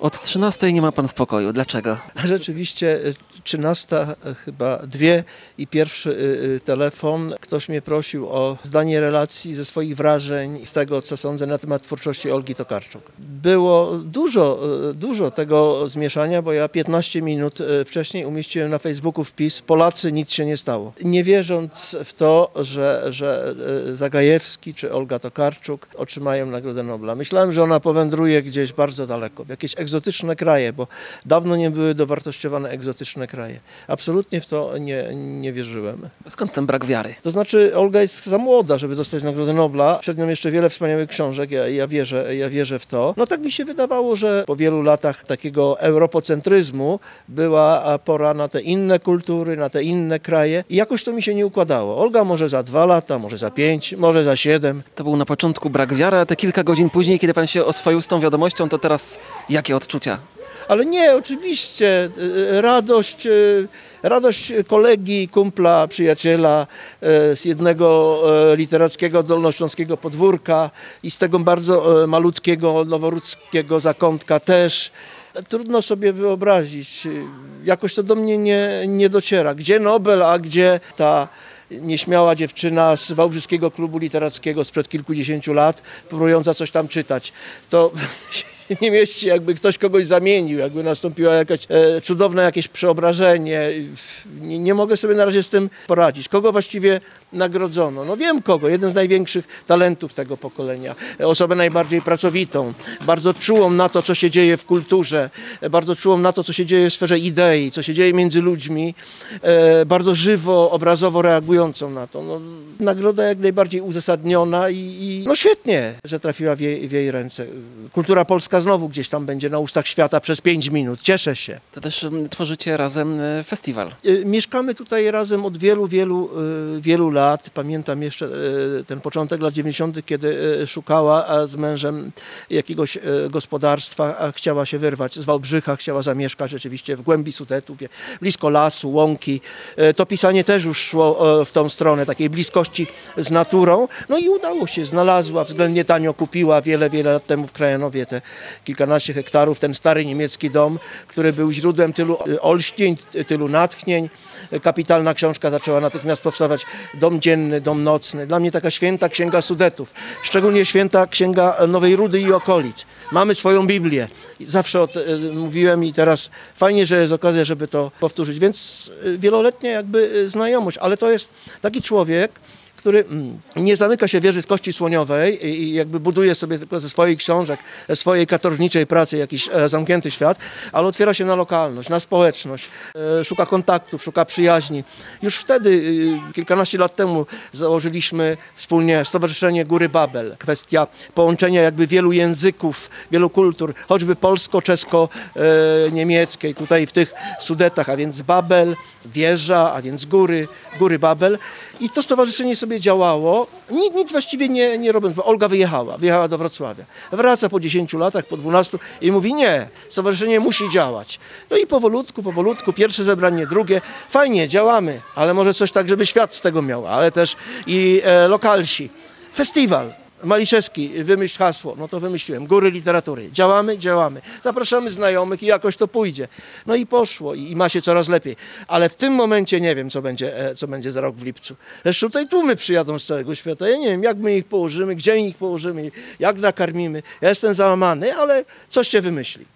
Od 13 nie ma pan spokoju. Dlaczego? Rzeczywiście y, 13 y, chyba dwie i pierwszy y, y, telefon. Ktoś mnie prosił o zdanie relacji ze swoich wrażeń, z tego co sądzę na temat twórczości Olgi Tokarczuk. Było dużo, y, dużo tego zmieszania, bo ja 15 minut y, wcześniej umieściłem na Facebooku wpis Polacy nic się nie stało. Nie wierząc w to, że, że y, Zagajewski czy Olga Tokarczuk otrzymają Nagrodę Nobla. Myślałem, że ona powędruje gdzieś bardzo daleko, w jakieś kraje, bo dawno nie były dowartościowane egzotyczne kraje. Absolutnie w to nie, nie wierzyłem. Skąd ten brak wiary? To znaczy, Olga jest za młoda, żeby dostać Nagrodę Nobla. Przed nią jeszcze wiele wspaniałych książek, ja, ja, wierzę, ja wierzę w to. No tak mi się wydawało, że po wielu latach takiego europocentryzmu była pora na te inne kultury, na te inne kraje i jakoś to mi się nie układało. Olga może za dwa lata, może za pięć, może za siedem. To był na początku brak wiary, a te kilka godzin później, kiedy pan się oswoił z tą wiadomością, to teraz jakie odczucia? Ale nie, oczywiście, y, radość, y, radość kolegi, kumpla, przyjaciela z jednego literackiego dolnośląskiego podwórka i z tego bardzo malutkiego noworudzkiego zakątka też. Trudno sobie wyobrazić, jakoś to do mnie nie, nie dociera. Gdzie Nobel, a gdzie ta nieśmiała dziewczyna z Wałbrzyskiego Klubu Literackiego sprzed kilkudziesięciu lat, próbująca coś tam czytać. To nie mieści, jakby ktoś kogoś zamienił, jakby nastąpiło jakaś e, cudowne jakieś przeobrażenie. Nie, nie mogę sobie na razie z tym poradzić. Kogo właściwie nagrodzono? No wiem kogo. Jeden z największych talentów tego pokolenia. Osobę najbardziej pracowitą, bardzo czułą na to, co się dzieje w kulturze, bardzo czułą na to, co się dzieje w sferze idei, co się dzieje między ludźmi, e, bardzo żywo, obrazowo reagującą na to. No, nagroda jak najbardziej uzasadniona i, i no świetnie, że trafiła w jej, w jej ręce. Kultura polska znowu gdzieś tam będzie na ustach świata przez pięć minut. Cieszę się. To też mm, tworzycie razem e, festiwal. Y, Mieszkamy tutaj razem od wielu, wielu, y, wielu lat. Pamiętam jeszcze y, ten początek lat 90., kiedy y, szukała z mężem jakiegoś y, gospodarstwa, a chciała się wyrwać z Wałbrzycha, chciała zamieszkać rzeczywiście w głębi Sudetu, wie- blisko lasu, łąki. Y, To pisanie też już szło w tą stronę, takiej bliskości z naturą. No i udało się, znalazła, względnie tanio kupiła wiele, wiele lat temu w Krajanowie te kilkanaście hektarów, ten stary niemiecki dom, który był źródłem tylu y, olśnień, ty- tylu natchnień. Kapitalna książka zaczęła natychmiast powstawać. Dom dzienny, dom nocny. Dla mnie taka święta księga Sudetów. Szczególnie święta księga Nowej Rudy i okolic. Mamy swoją Biblię. Zawsze o te, y, mówiłem i teraz fajnie, że jest okazja, żeby to powtórzyć. Więc y, wieloletnia jakby y, znajomość, ale to jest taki człowiek, który mm, nie zamyka się wieży z kości słoniowej i jakby buduje sobie tylko ze swoich książek, ze swojej katorżniczej pracy jakiś e, zamknięty świat, ale otwiera się na lokalność, na społeczność, e, szuka kontaktów, szuka przyjaźni. Już wtedy, e, kilkanaście lat temu, założyliśmy wspólnie Stowarzyszenie Góry Babel. Kwestia połączenia jakby wielu języków, wielu kultur, choćby polsko-czesko-niemieckiej, tutaj w tych Sudetach, a więc Babel, wieża, a więc góry, góry Babel. I to stowarzyszenie sobie działało, nic, nic właściwie nie, nie robiąc, Olga wyjechała, wyjechała do Wrocławia. Wraca po 10 latach, po 12 i mówi nie, stowarzyszenie musi działać. No i powolutku, powolutku, pierwsze zebranie, drugie, fajnie, działamy, ale może coś tak, żeby świat z tego miał, ale też i e, lokalsi. Festiwal. Maliszewski, wymyśl hasło. No to wymyśliłem. Góry literatury. Działamy, działamy. Zapraszamy znajomych i jakoś to pójdzie. No i poszło i, ma się coraz lepiej. Ale w tym momencie nie wiem, co będzie, e, co będzie za rok w lipcu. Zresztą tutaj tłumy przyjadą z całego świata. Ja nie wiem, jak my ich położymy, gdzie ich położymy, jak nakarmimy. Ja jestem załamany, ale coś się wymyśli.